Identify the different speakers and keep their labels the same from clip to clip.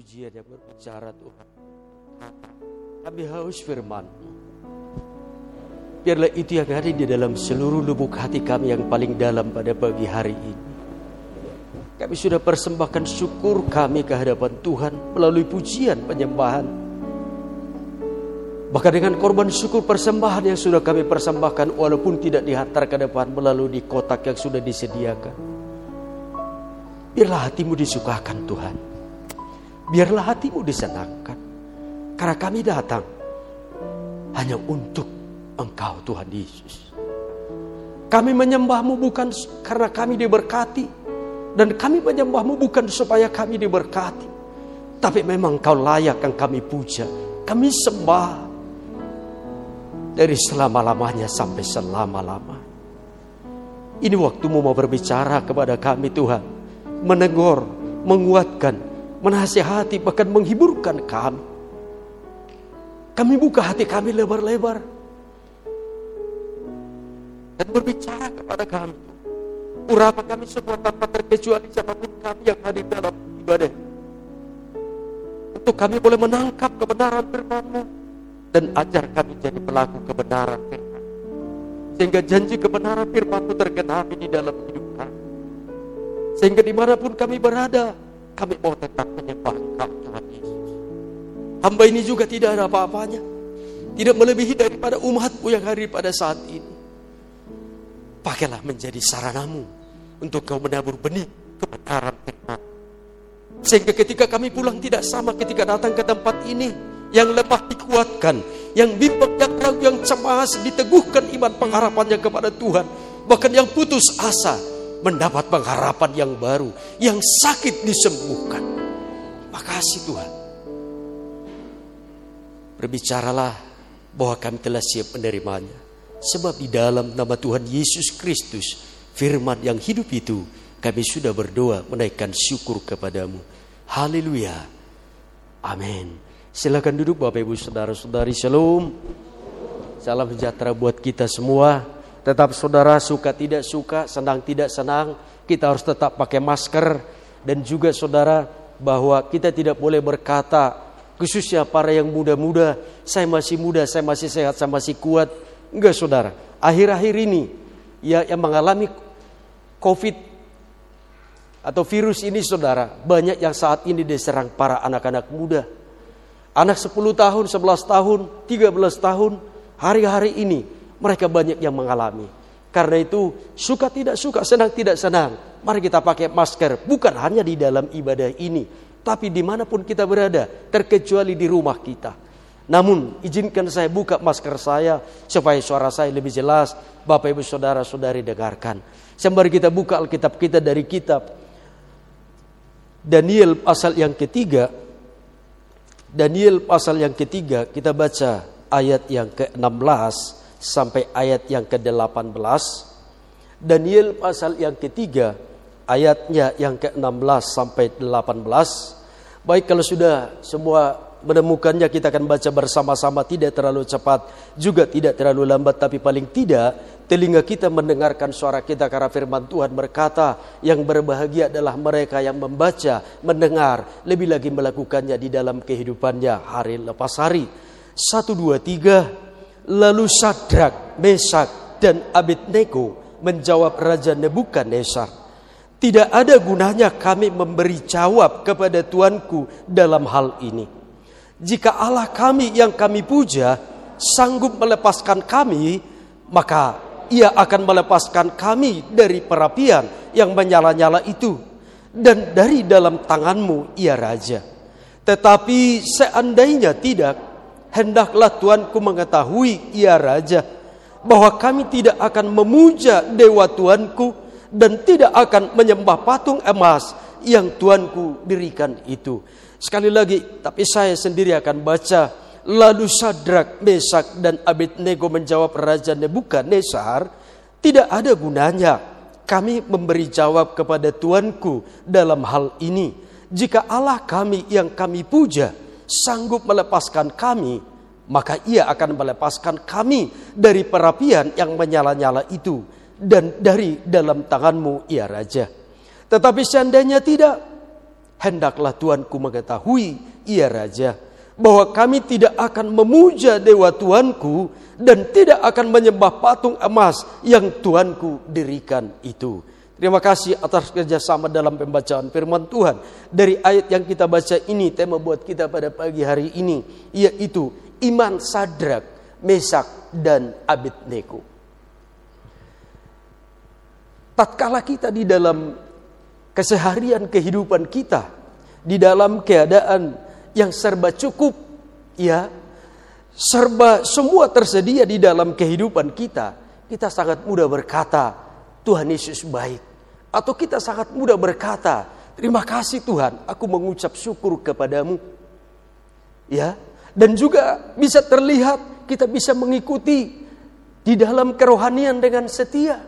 Speaker 1: pujian yang berbicara Tuhan. Kami haus firman Biarlah itu yang ada di dalam seluruh lubuk hati kami yang paling dalam pada pagi hari ini. Kami sudah persembahkan syukur kami ke hadapan Tuhan melalui pujian penyembahan. Bahkan dengan korban syukur persembahan yang sudah kami persembahkan walaupun tidak dihantar ke depan melalui di kotak yang sudah disediakan. Biarlah hatimu disukakan Tuhan. Biarlah hatimu disenangkan. Karena kami datang hanya untuk Engkau Tuhan Yesus. Kami menyembahmu bukan karena kami diberkati. Dan kami menyembahmu bukan supaya kami diberkati. Tapi memang kau layak yang kami puja. Kami sembah. Dari selama-lamanya sampai selama-lama. Ini waktumu mau berbicara kepada kami Tuhan. Menegur, menguatkan, menasihati, bahkan menghiburkan kami. Kami buka hati kami lebar-lebar. Dan berbicara kepada kami. Urapan kami semua tanpa terkecuali siapa pun kami yang hadir dalam ibadah. Untuk kami boleh menangkap kebenaran firman-Mu. Dan ajar kami jadi pelaku kebenaran firman. Sehingga janji kebenaran firman-Mu tergenapi di dalam hidup kami. Sehingga di mana pun kami berada, kami mau tetap menyembah Engkau Tuhan Yesus. Hamba ini juga tidak ada apa-apanya. Tidak melebihi daripada umatmu yang hadir pada saat ini. Pakailah menjadi saranamu untuk kau menabur benih kebenaran firman. Sehingga ketika kami pulang tidak sama ketika datang ke tempat ini. Yang lemah dikuatkan. Yang bimbang, yang ragu, yang cemas diteguhkan iman pengharapannya kepada Tuhan. Bahkan yang putus asa mendapat pengharapan yang baru. Yang sakit disembuhkan. Makasih Tuhan. Berbicaralah bahwa kami telah siap menerimanya. Sebab di dalam nama Tuhan Yesus Kristus, firman yang hidup itu, kami sudah berdoa menaikkan syukur kepadamu. Haleluya. Amin. Silakan duduk Bapak Ibu Saudara-saudari. Shalom. Salam sejahtera buat kita semua. Tetap saudara suka tidak suka, senang tidak senang, kita harus tetap pakai masker dan juga saudara bahwa kita tidak boleh berkata khususnya para yang muda-muda, saya masih muda, saya masih sehat, saya masih kuat. Enggak saudara, akhir-akhir ini ya yang mengalami COVID atau virus ini saudara, banyak yang saat ini diserang para anak-anak muda. Anak 10 tahun, 11 tahun, 13 tahun, hari-hari ini mereka banyak yang mengalami. Karena itu suka tidak suka, senang tidak senang. Mari kita pakai masker, bukan hanya di dalam ibadah ini. Tapi di mana pun kita berada, terkecuali di rumah kita. Namun izinkan saya buka masker saya supaya suara saya lebih jelas. Bapak ibu saudara saudari dengarkan. Sembari kita buka Alkitab kita dari kitab Daniel pasal yang ketiga. Daniel pasal yang ketiga kita baca ayat yang ke-16 sampai ayat yang ke-18. Daniel pasal yang ketiga ayatnya yang ke-16 sampai 18. Baik kalau sudah semua menemukannya kita akan baca bersama-sama tidak terlalu cepat juga tidak terlalu lambat tapi paling tidak telinga kita mendengarkan suara kita karena firman Tuhan berkata yang berbahagia adalah mereka yang membaca, mendengar, lebih lagi melakukannya di dalam kehidupannya hari lepas hari. Satu dua tiga Lalu Sadrak, Mesak, dan Abednego menjawab Raja Nebukadnezar, tidak ada gunanya kami memberi jawab kepada Tuanku dalam hal ini. Jika Allah kami yang kami puja sanggup melepaskan kami, maka ia akan melepaskan kami dari perapian yang menyala-nyala itu dan dari dalam tanganmu ia raja. Tetapi seandainya tidak, hendaklah Tuanku mengetahui ia raja bahwa kami tidak akan memuja dewa Tuanku dan tidak akan menyembah patung emas yang Tuanku dirikan itu. Sekali lagi, tapi saya sendiri akan baca. Lalu Sadrak, Mesak, dan Abednego menjawab Raja Nebukadnezar, tidak ada gunanya kami memberi jawab kepada Tuanku dalam hal ini. Jika Allah kami yang kami puja, sanggup melepaskan kami, maka ia akan melepaskan kami dari perapian yang menyala-nyala itu dan dari dalam tanganmu ia raja. Tetapi seandainya tidak, hendaklah Tuanku mengetahui, ia Raja, bahwa kami tidak akan memuja dewa Tuanku dan tidak akan menyembah patung emas yang Tuanku dirikan itu. Terima kasih atas kerjasama dalam pembacaan firman Tuhan. Dari ayat yang kita baca ini, tema buat kita pada pagi hari ini, yaitu iman sadrak, mesak, dan Abednego. Tatkala kita di dalam keseharian kehidupan kita, di dalam keadaan yang serba cukup, ya, serba semua tersedia di dalam kehidupan kita, kita sangat mudah berkata, Tuhan Yesus baik. Atau kita sangat mudah berkata, terima kasih Tuhan, aku mengucap syukur kepadamu. Ya, dan juga bisa terlihat kita bisa mengikuti di dalam kerohanian dengan setia.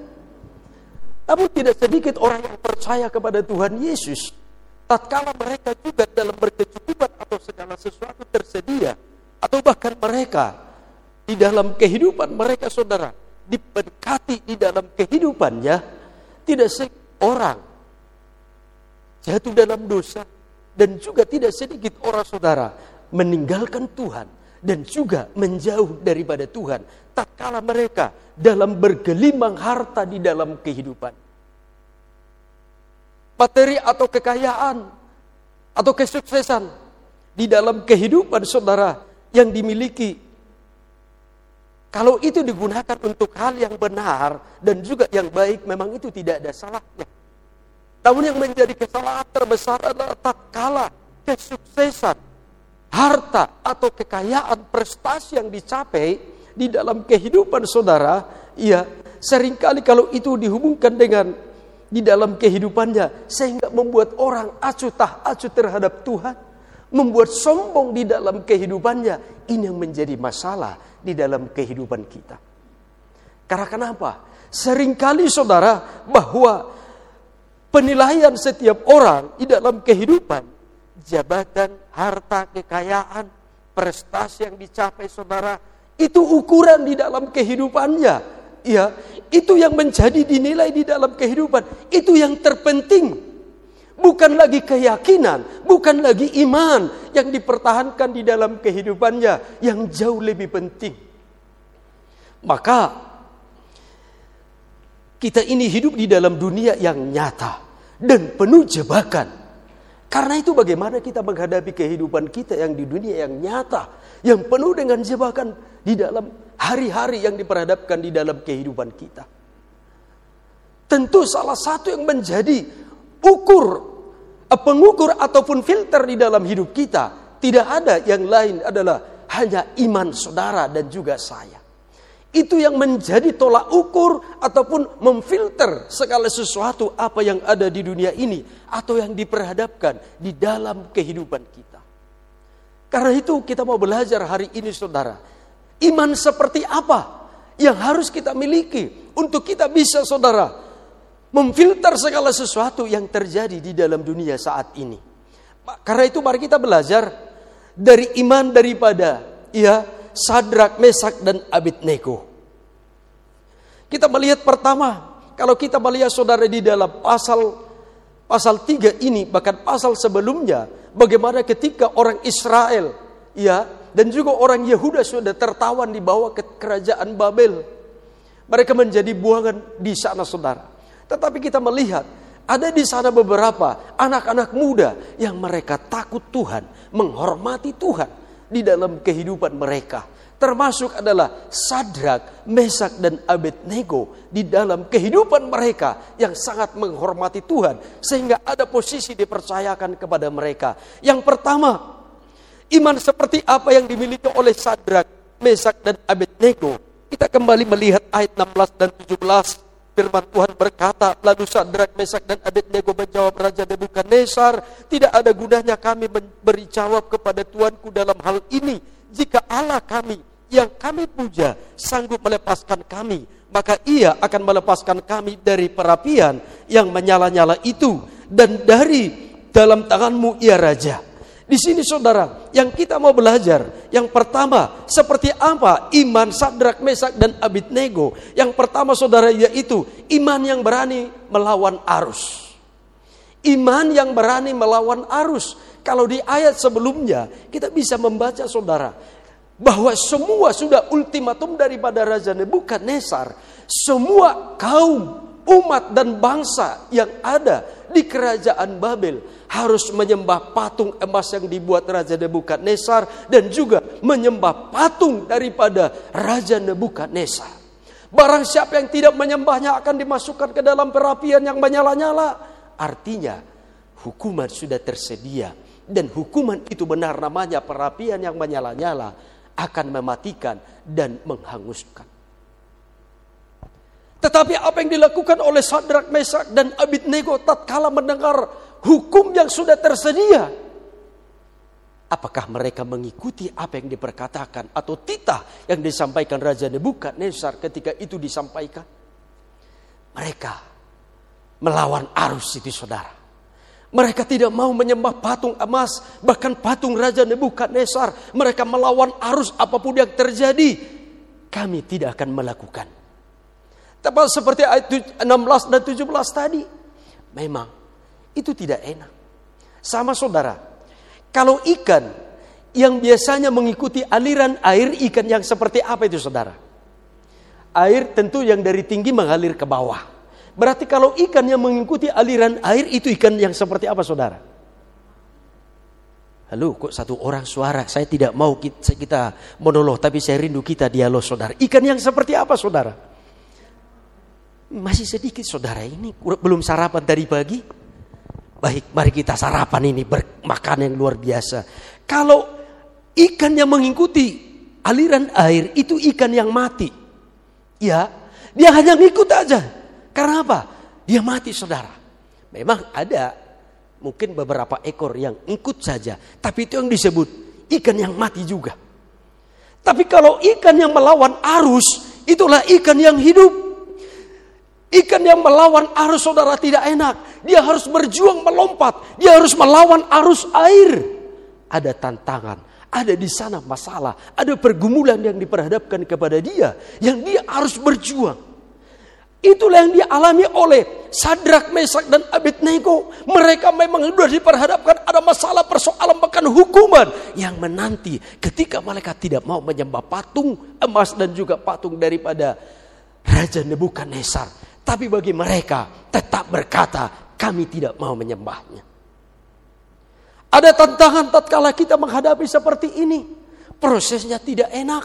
Speaker 1: Namun tidak sedikit orang yang percaya kepada Tuhan Yesus. Tatkala mereka juga dalam berkecukupan atau segala sesuatu tersedia. Atau bahkan mereka di dalam kehidupan mereka saudara. Diberkati di dalam kehidupannya. Tidak seorang jatuh dalam dosa. Dan juga tidak sedikit orang saudara meninggalkan Tuhan dan juga menjauh daripada Tuhan tatkala mereka dalam bergelimang harta di dalam kehidupan. Materi atau kekayaan atau kesuksesan di dalam kehidupan saudara yang dimiliki kalau itu digunakan untuk hal yang benar dan juga yang baik memang itu tidak ada salahnya. Namun yang menjadi kesalahan terbesar adalah tatkala kesuksesan harta atau kekayaan prestasi yang dicapai di dalam kehidupan saudara, ya sering kali kalau itu dihubungkan dengan di dalam kehidupannya sehingga membuat orang acuh tak acuh terhadap Tuhan, membuat sombong di dalam kehidupannya. Ini yang menjadi masalah di dalam kehidupan kita. Karena kenapa? Seringkali saudara bahwa penilaian setiap orang di dalam kehidupan jabatan, harta, kekayaan, prestasi yang dicapai saudara, itu ukuran di dalam kehidupannya. Ya, itu yang menjadi dinilai di dalam kehidupan, itu yang terpenting. Bukan lagi keyakinan, bukan lagi iman yang dipertahankan di dalam kehidupannya yang jauh lebih penting. Maka kita ini hidup di dalam dunia yang nyata dan penuh jebakan. Karena itu bagaimana kita menghadapi kehidupan kita yang di dunia yang nyata, yang penuh dengan jebakan di dalam hari-hari yang diperhadapkan di dalam kehidupan kita. Tentu salah satu yang menjadi ukur, pengukur ataupun filter di dalam hidup kita, tidak ada yang lain adalah hanya iman saudara dan juga saya. Itu yang menjadi tolak ukur ataupun memfilter segala sesuatu apa yang ada di dunia ini atau yang diperhadapkan di dalam kehidupan kita. Karena itu kita mau belajar hari ini saudara. Iman seperti apa yang harus kita miliki untuk kita bisa saudara memfilter segala sesuatu yang terjadi di dalam dunia saat ini. Karena itu mari kita belajar dari iman daripada ya Sadrak, Mesak, dan Abednego. Kita melihat pertama, kalau kita melihat saudara di dalam pasal pasal 3 ini, bahkan pasal sebelumnya, bagaimana ketika orang Israel, ya, dan juga orang Yehuda sudah tertawan di bawah kerajaan Babel. Mereka menjadi buangan di sana saudara. Tetapi kita melihat ada di sana beberapa anak-anak muda yang mereka takut Tuhan, menghormati Tuhan di dalam kehidupan mereka termasuk adalah Sadrak, Mesak dan Abednego di dalam kehidupan mereka yang sangat menghormati Tuhan sehingga ada posisi dipercayakan kepada mereka. Yang pertama, iman seperti apa yang dimiliki oleh Sadrak, Mesak dan Abednego. Kita kembali melihat ayat 16 dan 17. Firman Tuhan berkata, lalu Sadrak, Mesak dan Abednego menjawab Raja Nebukadnezar, tidak ada gunanya kami beri jawab kepada Tuanku dalam hal ini jika Allah kami yang kami puja sanggup melepaskan kami, maka ia akan melepaskan kami dari perapian yang menyala-nyala itu dan dari dalam tanganmu ia raja. Di sini saudara, yang kita mau belajar, yang pertama, seperti apa iman Sadrak, Mesak, dan Abidnego. Yang pertama saudara yaitu iman yang berani melawan arus. Iman yang berani melawan arus. Kalau di ayat sebelumnya kita bisa membaca saudara bahwa semua sudah ultimatum daripada Raja Nebukadnezar. Semua kaum, umat dan bangsa yang ada di kerajaan Babel harus menyembah patung emas yang dibuat Raja Nebukadnezar dan juga menyembah patung daripada Raja Nebukadnezar. Barang siapa yang tidak menyembahnya akan dimasukkan ke dalam perapian yang menyala-nyala. Artinya hukuman sudah tersedia dan hukuman itu benar namanya perapian yang menyala-nyala akan mematikan dan menghanguskan. Tetapi apa yang dilakukan oleh Sadrak, Mesak dan Abidnego tatkala mendengar hukum yang sudah tersedia, Apakah mereka mengikuti apa yang diperkatakan atau titah yang disampaikan Raja Nebukadnezar ketika itu disampaikan? Mereka melawan arus itu saudara. Mereka tidak mau menyembah patung emas, bahkan patung Raja Nebukadnezar. Mereka melawan arus apa pun yang terjadi. Kami tidak akan melakukan. Tepat seperti ayat 16 dan 17 tadi. Memang itu tidak enak. Sama saudara, kalau ikan yang biasanya mengikuti aliran air, ikan yang seperti apa itu saudara? Air tentu yang dari tinggi mengalir ke bawah. Berarti kalau ikan yang mengikuti aliran air itu ikan yang seperti apa saudara? Halo, kok satu orang suara? Saya tidak mau kita, kita monolog, tapi saya rindu kita dialog saudara. Ikan yang seperti apa saudara? Masih sedikit saudara ini, belum sarapan tadi pagi. Baik, mari kita sarapan ini bermakan yang luar biasa. Kalau ikan yang mengikuti aliran air itu ikan yang mati. Ya, dia hanya ngikut aja. Karena apa? Dia mati saudara. Memang ada mungkin beberapa ekor yang ikut saja. Tapi itu yang disebut ikan yang mati juga. Tapi kalau ikan yang melawan arus, itulah ikan yang hidup. Ikan yang melawan arus saudara tidak enak. Dia harus berjuang melompat. Dia harus melawan arus air. Ada tantangan. Ada di sana masalah. Ada pergumulan yang diperhadapkan kepada dia. Yang dia harus berjuang. Itulah yang dialami oleh Sadrak, Mesak, dan Abednego. Mereka memang sudah diperhadapkan ada masalah persoalan bahkan hukuman. Yang menanti ketika mereka tidak mau menyembah patung emas dan juga patung daripada Raja Nebukadnezar tapi bagi mereka tetap berkata, kami tidak mau menyembahnya. Ada tantangan tatkala kita menghadapi seperti ini. Prosesnya tidak enak.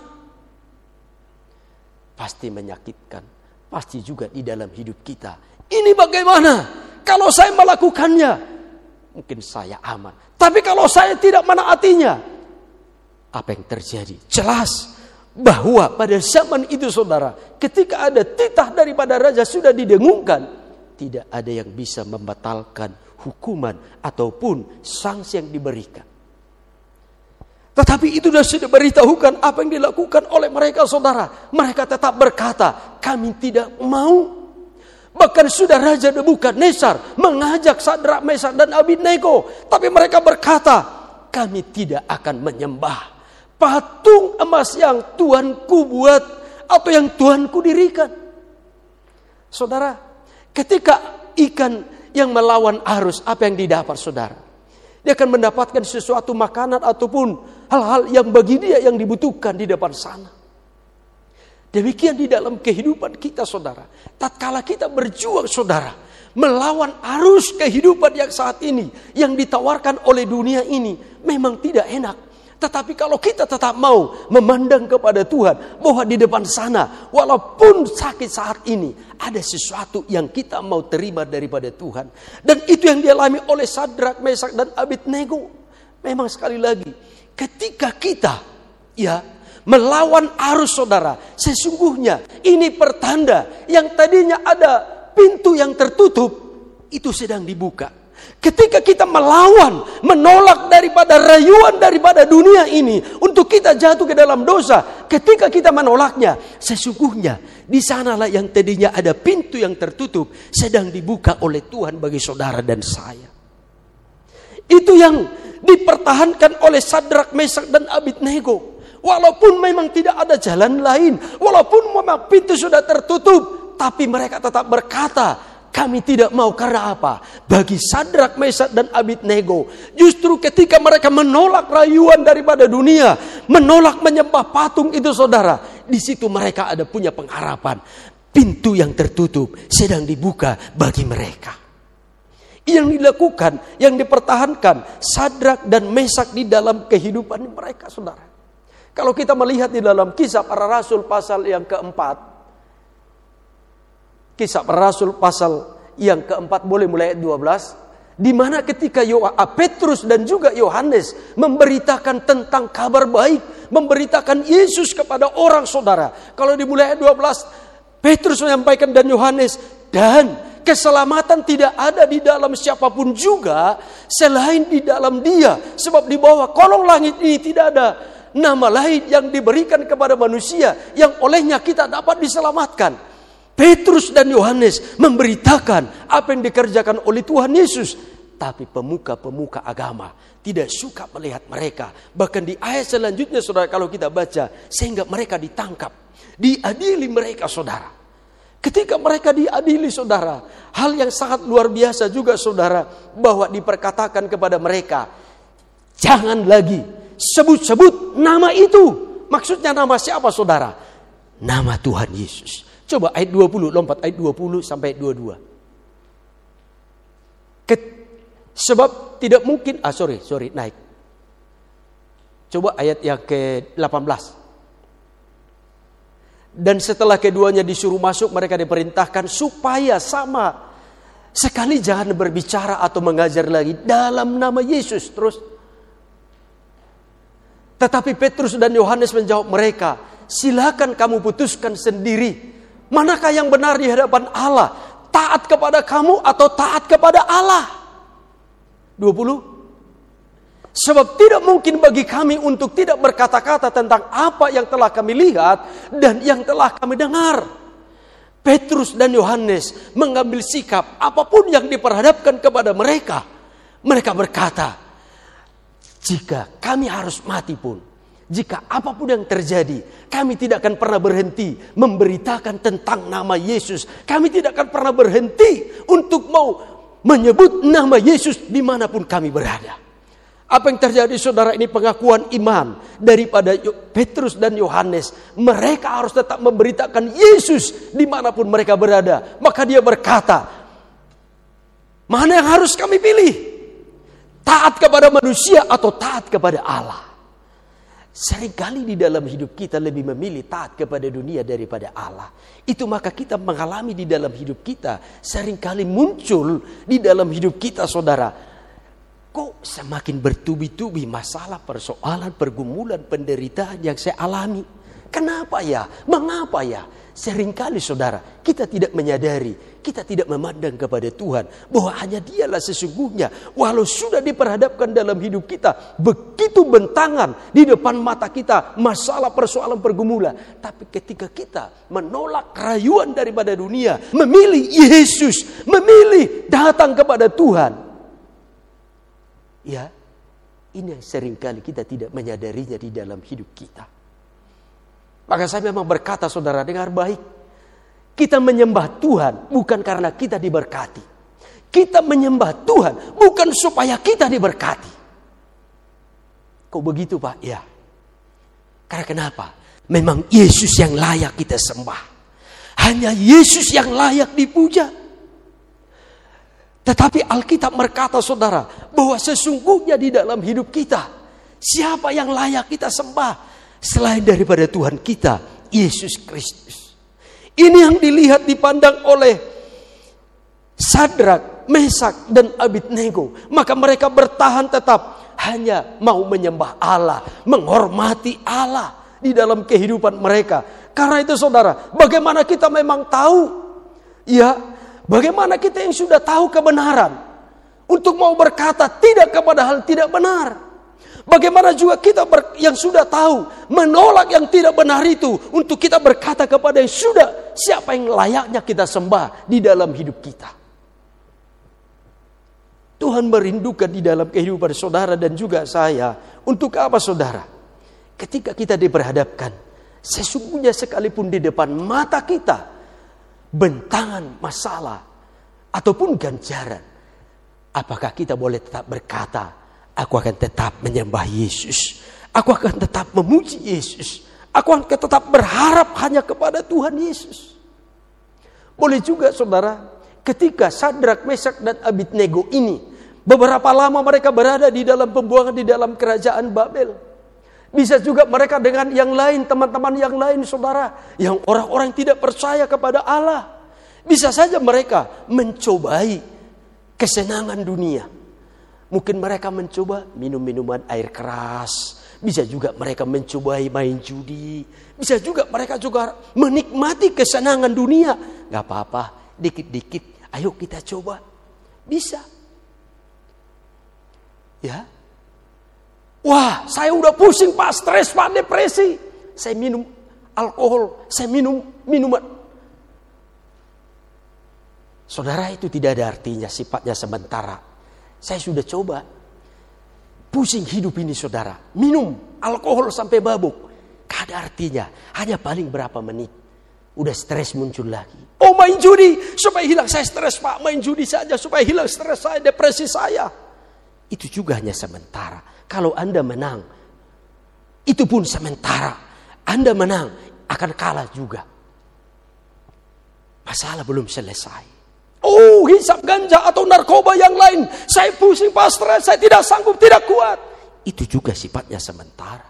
Speaker 1: Pasti menyakitkan. Pasti juga di dalam hidup kita. Ini bagaimana? Kalau saya melakukannya, mungkin saya aman. Tapi kalau saya tidak menaatinya, apa yang terjadi? Jelas bahwa pada zaman itu saudara, ketika ada titah daripada raja sudah didengungkan, tidak ada yang bisa membatalkan hukuman ataupun sanksi yang diberikan. Tetapi itu sudah diberitahukan apa yang dilakukan oleh mereka saudara. Mereka tetap berkata, kami tidak mau. Bahkan sudah Raja Nebukadnezar mengajak Sadrak, Mesak dan Abednego. Tapi mereka berkata, kami tidak akan menyembah patung emas yang Tuanku buat atau yang Tuanku dirikan. Saudara, ketika ikan yang melawan arus, apa yang didapat saudara? Dia akan mendapatkan sesuatu makanan ataupun hal-hal yang bagi dia yang dibutuhkan di depan sana. Demikian di dalam kehidupan kita saudara. Tatkala kita berjuang saudara. Melawan arus kehidupan yang saat ini. Yang ditawarkan oleh dunia ini. Memang tidak enak. Tetapi kalau kita tetap mau memandang kepada Tuhan bahwa di depan sana walaupun sakit saat ini ada sesuatu yang kita mau terima daripada Tuhan dan itu yang dialami oleh Sadrak, Mesak dan Abednego. Memang sekali lagi ketika kita ya melawan arus saudara, sesungguhnya ini pertanda yang tadinya ada pintu yang tertutup itu sedang dibuka. Ketika kita melawan, menolak daripada rayuan daripada dunia ini untuk kita jatuh ke dalam dosa, ketika kita menolaknya, sesungguhnya di sanalah yang tadinya ada pintu yang tertutup sedang dibuka oleh Tuhan bagi saudara dan saya. Itu yang dipertahankan oleh Sadrak, Mesak dan Abidnego. Walaupun memang tidak ada jalan lain, walaupun memang pintu sudah tertutup, tapi mereka tetap berkata, Kami tidak mau karena apa? Bagi Sadrak, Mesak, dan Abidnego. Justru ketika mereka menolak rayuan daripada dunia. Menolak menyembah patung itu saudara. Di situ mereka ada punya pengharapan. Pintu yang tertutup sedang dibuka bagi mereka. Yang dilakukan, yang dipertahankan. Sadrak dan Mesak di dalam kehidupan mereka saudara. Kalau kita melihat di dalam kisah para rasul pasal yang keempat. Kisah Rasul pasal yang keempat boleh mulai ayat 12 di mana ketika ah, Petrus dan juga Yohanes memberitakan tentang kabar baik, memberitakan Yesus kepada orang saudara. Kalau dimulai ayat 12, Petrus menyampaikan dan Yohanes dan keselamatan tidak ada di dalam siapa pun juga selain di dalam Dia, sebab di bawah kolong langit ini tidak ada nama lain yang diberikan kepada manusia yang olehnya kita dapat diselamatkan. Petrus dan Yohanes memberitakan apa yang dikerjakan oleh Tuhan Yesus. Tapi pemuka-pemuka agama tidak suka melihat mereka. Bahkan di ayat selanjutnya saudara kalau kita baca. Sehingga mereka ditangkap. Diadili mereka saudara. Ketika mereka diadili saudara. Hal yang sangat luar biasa juga saudara. Bahwa diperkatakan kepada mereka. Jangan lagi sebut-sebut nama itu. Maksudnya nama siapa saudara? Nama Tuhan Yesus. Coba ayat 20, lompat ayat 20 sampai 22. Ket, sebab tidak mungkin, ah sorry, sorry, naik. Coba ayat yang ke-18. Dan setelah keduanya disuruh masuk, mereka diperintahkan supaya sama. Sekali jangan berbicara atau mengajar lagi dalam nama Yesus. Terus. Tetapi Petrus dan Yohanes menjawab mereka, silakan kamu putuskan sendiri Manakah yang benar di hadapan Allah? Taat kepada kamu atau taat kepada Allah? 20. Sebab tidak mungkin bagi kami untuk tidak berkata-kata tentang apa yang telah kami lihat dan yang telah kami dengar. Petrus dan Yohanes mengambil sikap apa pun yang diperhadapkan kepada mereka. Mereka berkata, jika kami harus mati pun, jika apa pun yang terjadi, kami tidak akan pernah berhenti memberitakan tentang nama Yesus. Kami tidak akan pernah berhenti untuk mau menyebut nama Yesus di mana pun kami berada. Apa yang terjadi saudara ini pengakuan iman daripada Petrus dan Yohanes. Mereka harus tetap memberitakan Yesus di mana pun mereka berada. Maka dia berkata, mana yang harus kami pilih? Taat kepada manusia atau taat kepada Allah? Seringkali di dalam hidup kita lebih memilih taat kepada dunia daripada Allah. Itu maka kita mengalami di dalam hidup kita. Seringkali muncul di dalam hidup kita saudara. Kok semakin bertubi-tubi masalah, persoalan, pergumulan, penderitaan yang saya alami. Kenapa ya? Mengapa ya? Seringkali saudara, kita tidak menyadari, kita tidak memandang kepada Tuhan bahwa hanya Dialah sesungguhnya. Walau sudah diperhadapkan dalam hidup kita begitu bentangan di depan mata kita masalah persoalan pergumulan, tapi ketika kita menolak rayuan daripada dunia, memilih Yesus, memilih datang kepada Tuhan. Ya, ini yang sering kali kita tidak menyadarinya di dalam hidup kita. Maka saya memang berkata saudara dengar baik. Kita menyembah Tuhan bukan karena kita diberkati. Kita menyembah Tuhan bukan supaya kita diberkati. Kok begitu Pak? Ya. Karena kenapa? Memang Yesus yang layak kita sembah. Hanya Yesus yang layak dipuja. Tetapi Alkitab berkata saudara bahwa sesungguhnya di dalam hidup kita siapa yang layak kita sembah? Selain daripada Tuhan kita, Yesus Kristus. Ini yang dilihat dipandang oleh Sadrak, Mesak, dan Abidnego. Maka mereka bertahan tetap hanya mau menyembah Allah, menghormati Allah di dalam kehidupan mereka. Karena itu saudara, bagaimana kita memang tahu, ya, bagaimana kita yang sudah tahu kebenaran, untuk mau berkata tidak kepada hal tidak benar. Bagaimana juga kita ber, yang sudah tahu menolak yang tidak benar itu untuk kita berkata kepada yang sudah siapa yang layaknya kita sembah di dalam hidup kita. Tuhan merindukan di dalam kehidupan saudara dan juga saya. Untuk apa saudara? Ketika kita diperhadapkan, sesungguhnya sekalipun di depan mata kita bentangan masalah, ataupun ganjaran, apakah kita boleh tetap berkata, aku akan tetap menyembah Yesus, aku akan tetap memuji Yesus, aku akan tetap berharap hanya kepada Tuhan Yesus. Boleh juga saudara, ketika Sadrak, Mesak, dan Abidnego ini, beberapa lama mereka berada di dalam pembuangan di dalam kerajaan Babel. Bisa juga mereka dengan yang lain, teman-teman yang lain, saudara, yang orang-orang tidak percaya kepada Allah. Bisa saja mereka mencobai kesenangan dunia. Mungkin mereka mencoba minum minuman air keras. Bisa juga mereka mencobai main judi. Bisa juga mereka juga menikmati kesenangan dunia. Gak apa-apa, dikit-dikit. Ayo kita coba. Bisa. Ya, Wah, saya udah pusing pak, stres pak, depresi. Saya minum alkohol, saya minum minuman. Saudara itu tidak ada artinya, sifatnya sementara. Saya sudah coba. Pusing hidup ini saudara. Minum alkohol sampai babuk. Gak ada artinya. Hanya paling berapa menit. Udah stres muncul lagi. Oh main judi. Supaya hilang saya stres pak. Main judi saja supaya hilang stres saya, depresi saya. Itu juga hanya sementara. Kalau Anda menang, itu pun sementara. Anda menang, akan kalah juga. Masalah belum selesai. Oh, hisap ganja atau narkoba yang lain. Saya pusing pastor, saya tidak sanggup, tidak kuat. Itu juga sifatnya sementara.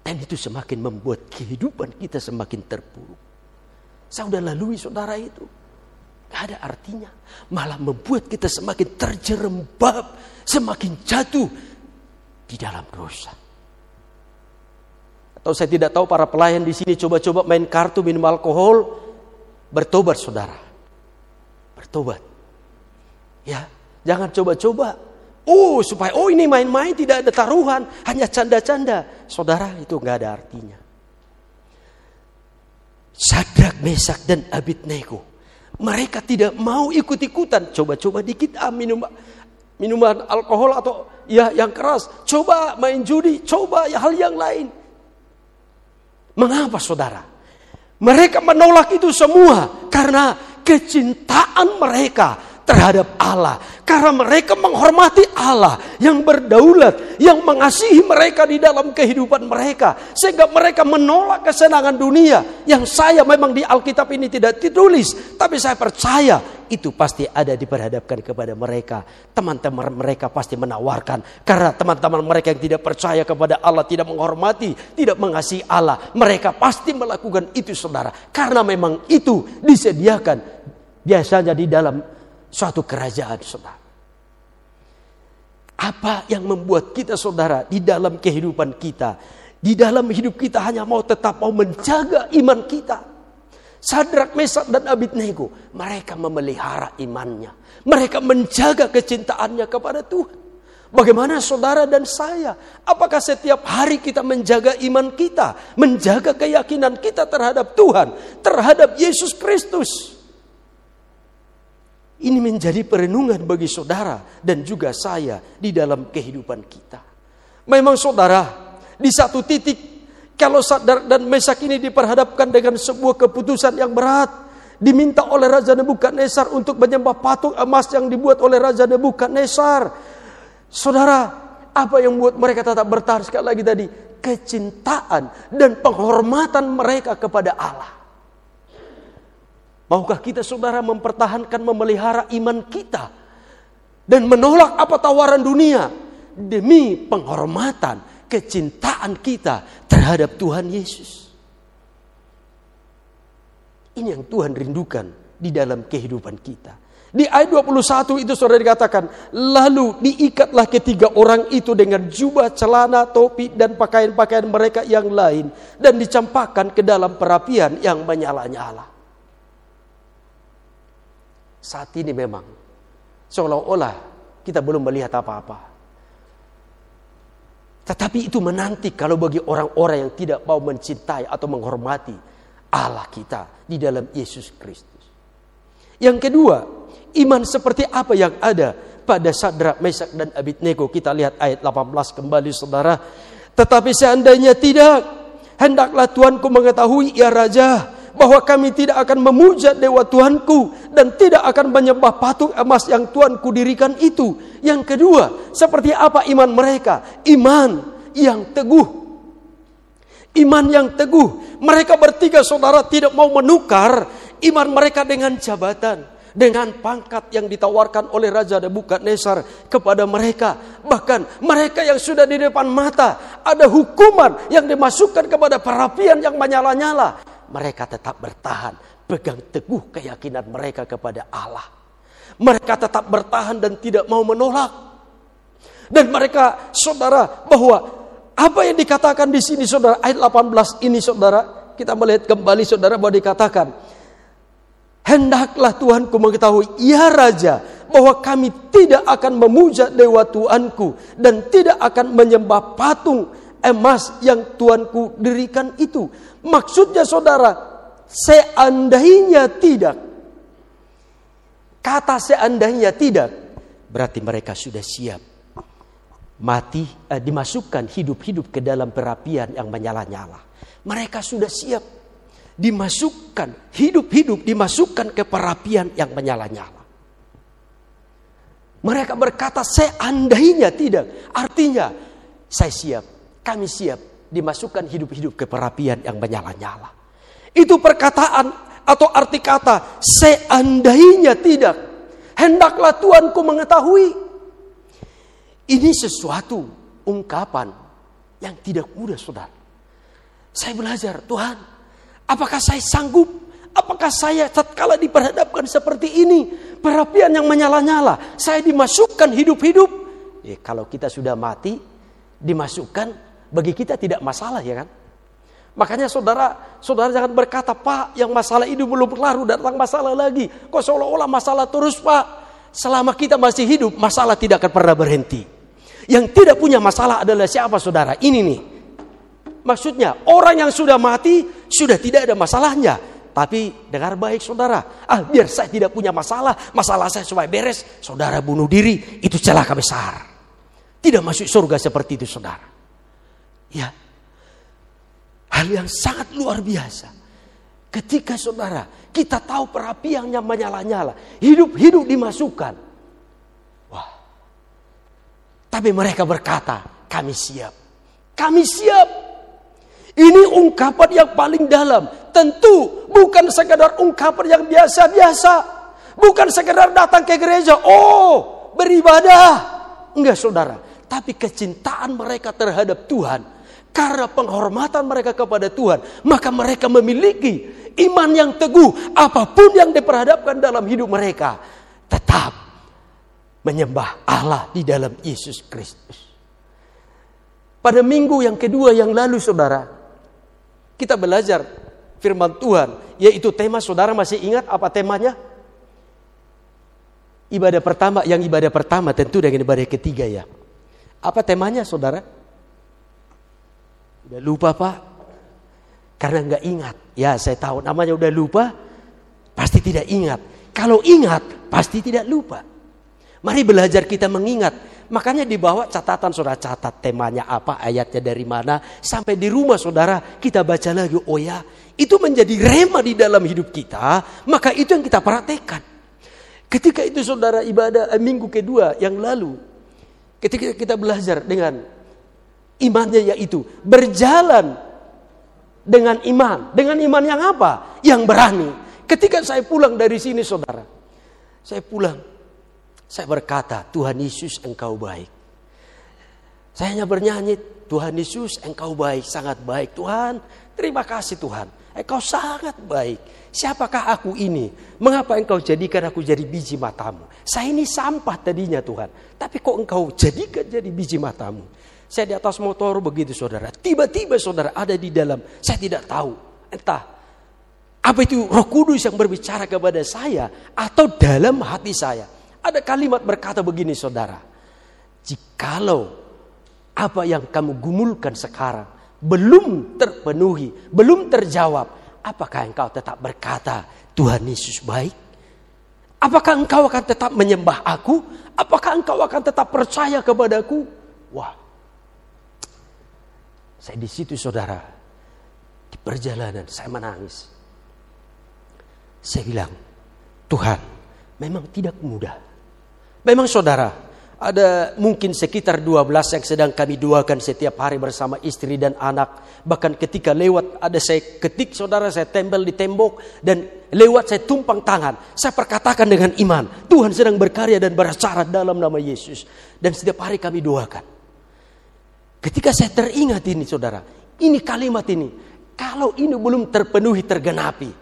Speaker 1: Dan itu semakin membuat kehidupan kita semakin terpuruk. Saya sudah lalui saudara itu. Gak ada artinya. Malah membuat kita semakin terjerembab. Semakin jatuh di dalam dosa. Atau saya tidak tahu para pelayan di sini coba-coba main kartu minum alkohol. Bertobat saudara. Bertobat. Ya, jangan coba-coba. Oh, supaya oh ini main-main tidak ada taruhan, hanya canda-canda. Saudara, itu nggak ada artinya. Sadrak, Mesak dan Abidnego mereka tidak mau ikut-ikutan. Coba-coba dikit ah, minum minuman alkohol atau ya yang keras. Coba main judi, coba ya hal yang lain. Mengapa saudara? Mereka menolak itu semua karena kecintaan mereka terhadap Allah. Karena mereka menghormati Allah yang berdaulat, yang mengasihi mereka di dalam kehidupan mereka. Sehingga mereka menolak kesenangan dunia. Yang saya memang di Alkitab ini tidak ditulis. Tapi saya percaya itu pasti ada diperhadapkan kepada mereka. Teman-teman mereka pasti menawarkan. Karena teman-teman mereka yang tidak percaya kepada Allah, tidak menghormati, tidak mengasihi Allah. Mereka pasti melakukan itu saudara. Karena memang itu disediakan biasanya di dalam suatu kerajaan saudara. Apa yang membuat kita saudara di dalam kehidupan kita, di dalam hidup kita hanya mau tetap mau menjaga iman kita. Sadrak, Mesak dan Abidnego, mereka memelihara imannya. Mereka menjaga kecintaannya kepada Tuhan. Bagaimana saudara dan saya? Apakah setiap hari kita menjaga iman kita, menjaga keyakinan kita terhadap Tuhan, terhadap Yesus Kristus? Ini menjadi perenungan bagi saudara dan juga saya di dalam kehidupan kita. Memang saudara, di satu titik kalau sadar dan mesak ini diperhadapkan dengan sebuah keputusan yang berat, diminta oleh Raja Nebukadnezar untuk menyembah patung emas yang dibuat oleh Raja Nebukadnezar. Saudara, apa yang membuat mereka tetap bertahan sekali lagi tadi? Kecintaan dan penghormatan mereka kepada Allah. Maukah kita saudara mempertahankan memelihara iman kita dan menolak apa tawaran dunia demi penghormatan, kecintaan kita terhadap Tuhan Yesus. Ini yang Tuhan rindukan di dalam kehidupan kita. Di ayat 21 itu saudara dikatakan, lalu diikatlah ketiga orang itu dengan jubah, celana, topi, dan pakaian-pakaian mereka yang lain. Dan dicampakkan ke dalam perapian yang menyala-nyala. Saat ini memang seolah-olah kita belum melihat apa-apa. Tetapi itu menanti kalau bagi orang-orang yang tidak mau mencintai atau menghormati Allah kita di dalam Yesus Kristus. Yang kedua, iman seperti apa yang ada pada Sadrak, Mesak dan Abidnego. Kita lihat ayat 18 kembali saudara. Tetapi seandainya tidak, hendaklah Tuanku mengetahui ya Raja bahwa kami tidak akan memuja dewa Tuhanku dan tidak akan menyembah patung emas yang Tuhanku dirikan itu. Yang kedua, seperti apa iman mereka? Iman yang teguh. Iman yang teguh. Mereka bertiga saudara tidak mau menukar iman mereka dengan jabatan dengan pangkat yang ditawarkan oleh Raja Nebukadnezar kepada mereka. Bahkan mereka yang sudah di depan mata ada hukuman yang dimasukkan kepada perapian yang menyala-nyala. Mereka tetap bertahan, pegang teguh keyakinan mereka kepada Allah. Mereka tetap bertahan dan tidak mau menolak. Dan mereka saudara bahwa apa yang dikatakan di sini saudara ayat 18 ini saudara kita melihat kembali saudara bahwa dikatakan Hendaklah Tuhanku mengetahui, ya Raja, bahwa kami tidak akan memuja dewa Tuanku dan tidak akan menyembah patung emas yang Tuanku dirikan itu. Maksudnya saudara, seandainya tidak. Kata seandainya tidak, berarti mereka sudah siap mati eh, dimasukkan hidup-hidup ke dalam perapian yang menyala-nyala. Mereka sudah siap dimasukkan, hidup-hidup dimasukkan ke perapian yang menyala-nyala. Mereka berkata seandainya tidak. Artinya saya siap, kami siap dimasukkan hidup-hidup ke perapian yang menyala-nyala. Itu perkataan atau arti kata seandainya tidak. Hendaklah Tuanku mengetahui. Ini sesuatu ungkapan yang tidak mudah saudara. Saya belajar Tuhan Apakah saya sanggup? Apakah saya tatkala diperhadapkan seperti ini, perapian yang menyala-nyala, saya dimasukkan hidup-hidup? Ya, kalau kita sudah mati, dimasukkan bagi kita tidak masalah ya kan? Makanya saudara, saudara jangan berkata, Pak, yang masalah itu belum berlalu, datang masalah lagi. Kok seolah-olah masalah terus, Pak? Selama kita masih hidup, masalah tidak akan pernah berhenti. Yang tidak punya masalah adalah siapa, saudara? Ini nih, Maksudnya orang yang sudah mati sudah tidak ada masalahnya. Tapi dengar baik saudara, ah biar saya tidak punya masalah, masalah saya supaya beres, saudara bunuh diri, itu celaka besar. Tidak masuk surga seperti itu saudara. Ya, hal yang sangat luar biasa. Ketika saudara, kita tahu perapiannya menyala-nyala, hidup-hidup dimasukkan. Wah, tapi mereka berkata, kami siap. Kami siap ini ungkapan yang paling dalam. Tentu bukan sekedar ungkapan yang biasa-biasa. Bukan sekedar datang ke gereja, oh beribadah. Enggak saudara. Tapi kecintaan mereka terhadap Tuhan. Karena penghormatan mereka kepada Tuhan. Maka mereka memiliki iman yang teguh. Apa pun yang diperhadapkan dalam hidup mereka. Tetap menyembah Allah di dalam Yesus Kristus. Pada minggu yang kedua yang lalu saudara, kita belajar firman Tuhan, yaitu tema saudara masih ingat apa temanya? Ibadah pertama, yang ibadah pertama tentu dengan ibadah ketiga ya. Apa temanya saudara? Udah lupa pak? Karena nggak ingat. Ya saya tahu namanya udah lupa, pasti tidak ingat. Kalau ingat, pasti tidak lupa. Mari belajar kita mengingat Makanya di bawah catatan saudara catat temanya apa, ayatnya dari mana. Sampai di rumah saudara kita baca lagi, oh ya itu menjadi rema di dalam hidup kita. Maka itu yang kita praktekkan. Ketika itu saudara ibadah eh, minggu kedua yang lalu. Ketika kita belajar dengan imannya yaitu berjalan dengan iman. Dengan iman yang apa? Yang berani. Ketika saya pulang dari sini saudara. Saya pulang saya berkata, Tuhan Yesus engkau baik. Saya hanya bernyanyi, Tuhan Yesus engkau baik, sangat baik. Tuhan, terima kasih Tuhan. Engkau sangat baik. Siapakah aku ini? Mengapa engkau jadikan aku jadi biji matamu? Saya ini sampah tadinya Tuhan. Tapi kok engkau jadikan jadi biji matamu? Saya di atas motor begitu saudara. Tiba-tiba saudara ada di dalam. Saya tidak tahu. Entah. Apa itu roh kudus yang berbicara kepada saya. Atau dalam hati saya. Ada kalimat berkata begini saudara. Jikalau apa yang kamu gumulkan sekarang belum terpenuhi, belum terjawab, apakah engkau tetap berkata Tuhan Yesus baik? Apakah engkau akan tetap menyembah aku? Apakah engkau akan tetap percaya kepadaku? Wah, saya di situ saudara, di perjalanan saya menangis. Saya bilang, Tuhan, memang tidak mudah. Memang saudara, ada mungkin sekitar 12 yang sedang kami doakan setiap hari bersama istri dan anak. Bahkan ketika lewat ada saya ketik saudara saya tempel di tembok dan lewat saya tumpang tangan. Saya perkatakan dengan iman. Tuhan sedang berkarya dan beracara dalam nama Yesus. Dan setiap hari kami doakan. Ketika saya teringat ini saudara. Ini kalimat ini. Kalau ini belum terpenuhi tergenapi.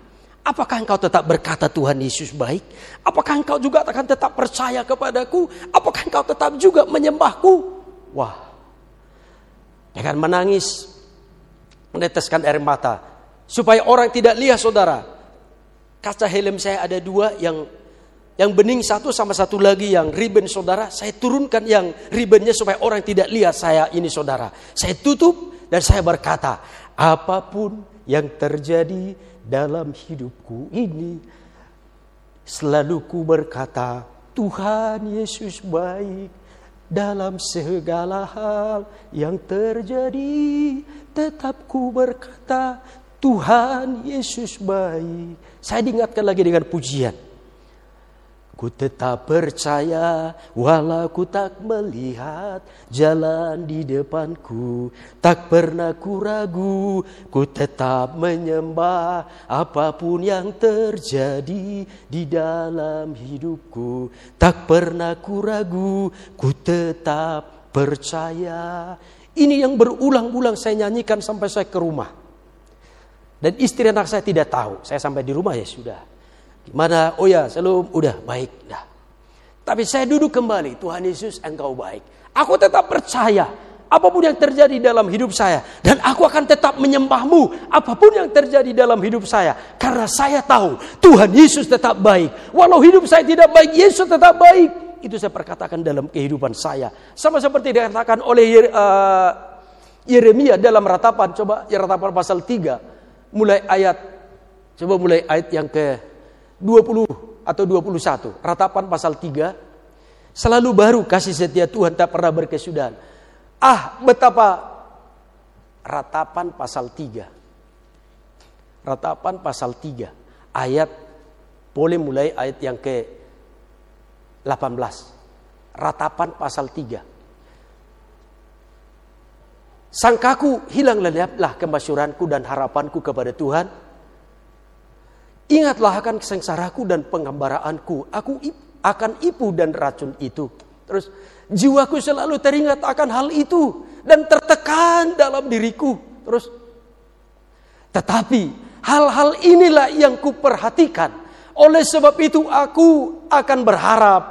Speaker 1: Apakah engkau tetap berkata Tuhan Yesus baik? Apakah engkau juga akan tetap percaya kepadaku? Apakah engkau tetap juga menyembahku? Wah, dengan menangis, meneteskan air mata. Supaya orang tidak lihat saudara. Kaca helm saya ada dua yang yang bening satu sama satu lagi yang ribbon saudara. Saya turunkan yang ribbonnya supaya orang tidak lihat saya ini saudara. Saya tutup dan saya berkata, apa pun yang terjadi dalam hidupku ini selalu ku berkata Tuhan Yesus baik dalam segala hal yang terjadi tetap ku berkata Tuhan Yesus baik saya diingatkan lagi dengan pujian Ku tetap percaya walau ku tak melihat jalan di depanku. Tak pernah ku ragu ku tetap menyembah apa pun yang terjadi di dalam hidupku. Tak pernah ku ragu ku tetap percaya. Ini yang berulang-ulang saya nyanyikan sampai saya ke rumah. Dan istri anak saya tidak tahu Saya sampai di rumah ya sudah Gimana? Oh ya, selalu udah baik dah. Tapi saya duduk kembali, Tuhan Yesus engkau baik. Aku tetap percaya apa pun yang terjadi dalam hidup saya dan aku akan tetap menyembahmu apa pun yang terjadi dalam hidup saya karena saya tahu Tuhan Yesus tetap baik. Walau hidup saya tidak baik, Yesus tetap baik. Itu saya perkatakan dalam kehidupan saya. Sama seperti dikatakan oleh uh, Yeremia dalam ratapan coba ya ratapan pasal 3 mulai ayat coba mulai ayat yang ke 20 atau 21, ratapan pasal 3, selalu baru kasih setia Tuhan tak pernah berkesudahan. Ah, betapa ratapan pasal 3. Ratapan pasal 3, ayat boleh mulai ayat yang ke 18. Ratapan pasal 3. Sangkaku hilang lenyaplah kemasyuranku dan harapanku kepada Tuhan Ingatlah akan kesengsaraku dan pengembaraanku. Aku akan ipu dan racun itu. Terus jiwaku selalu teringat akan hal itu dan tertekan dalam diriku. Terus tetapi hal-hal inilah yang kuperhatikan. Oleh sebab itu aku akan berharap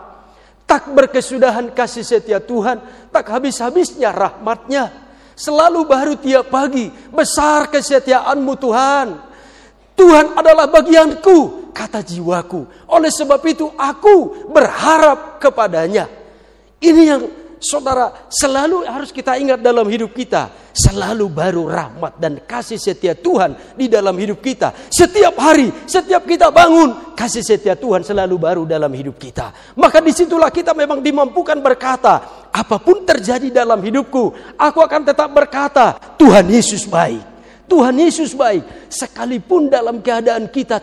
Speaker 1: tak berkesudahan kasih setia Tuhan, tak habis-habisnya rahmatnya. Selalu baru tiap pagi, besar kesetiaanmu Tuhan. Tuhan adalah bagianku, kata jiwaku. Oleh sebab itu aku berharap kepadanya. Ini yang saudara selalu harus kita ingat dalam hidup kita. Selalu baru rahmat dan kasih setia Tuhan di dalam hidup kita. Setiap hari, setiap kita bangun, kasih setia Tuhan selalu baru dalam hidup kita. Maka di situlah kita memang dimampukan berkata, apa pun terjadi dalam hidupku, aku akan tetap berkata, Tuhan Yesus baik. Tuhan Yesus baik. Sekalipun dalam keadaan kita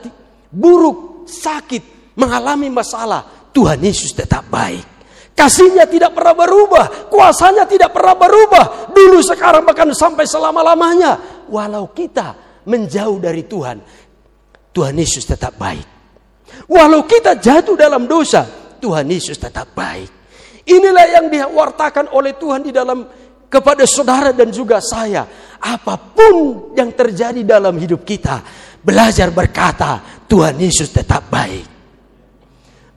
Speaker 1: buruk, sakit, mengalami masalah, Tuhan Yesus tetap baik. Kasihnya tidak pernah berubah, kuasanya tidak pernah berubah. Dulu, sekarang, bahkan sampai selama-lamanya. Walau kita menjauh dari Tuhan, Tuhan Yesus tetap baik. Walau kita jatuh dalam dosa, Tuhan Yesus tetap baik. Inilah yang diwartakan oleh Tuhan di dalam kepada saudara dan juga saya. Apa pun yang terjadi dalam hidup kita, belajar berkata, Tuhan Yesus tetap baik.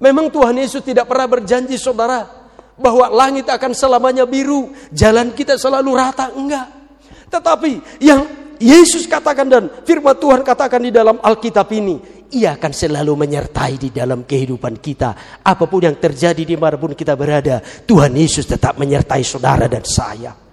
Speaker 1: Memang Tuhan Yesus tidak pernah berjanji saudara bahwa langit akan selamanya biru, jalan kita selalu rata, enggak. Tetapi yang Yesus katakan dan firman Tuhan katakan di dalam Alkitab ini, ia akan selalu menyertai di dalam kehidupan kita. Apa pun yang terjadi di di mana pun kita berada, Tuhan Yesus tetap menyertai saudara dan saya.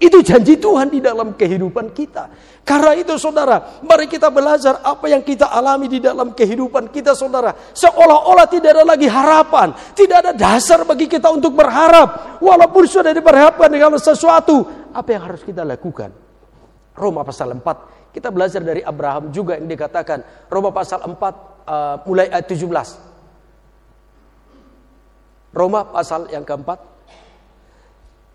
Speaker 1: Itu janji Tuhan di dalam kehidupan kita. Karena itu saudara, mari kita belajar apa yang kita alami di dalam kehidupan kita saudara. Seolah-olah tidak ada lagi harapan. Tidak ada dasar bagi kita untuk berharap. Walaupun sudah diperhapkan dengan sesuatu. Apa yang harus kita lakukan? Roma pasal 4. Kita belajar dari Abraham juga yang dikatakan. Roma pasal 4 uh, mulai ayat 17. Roma pasal yang keempat.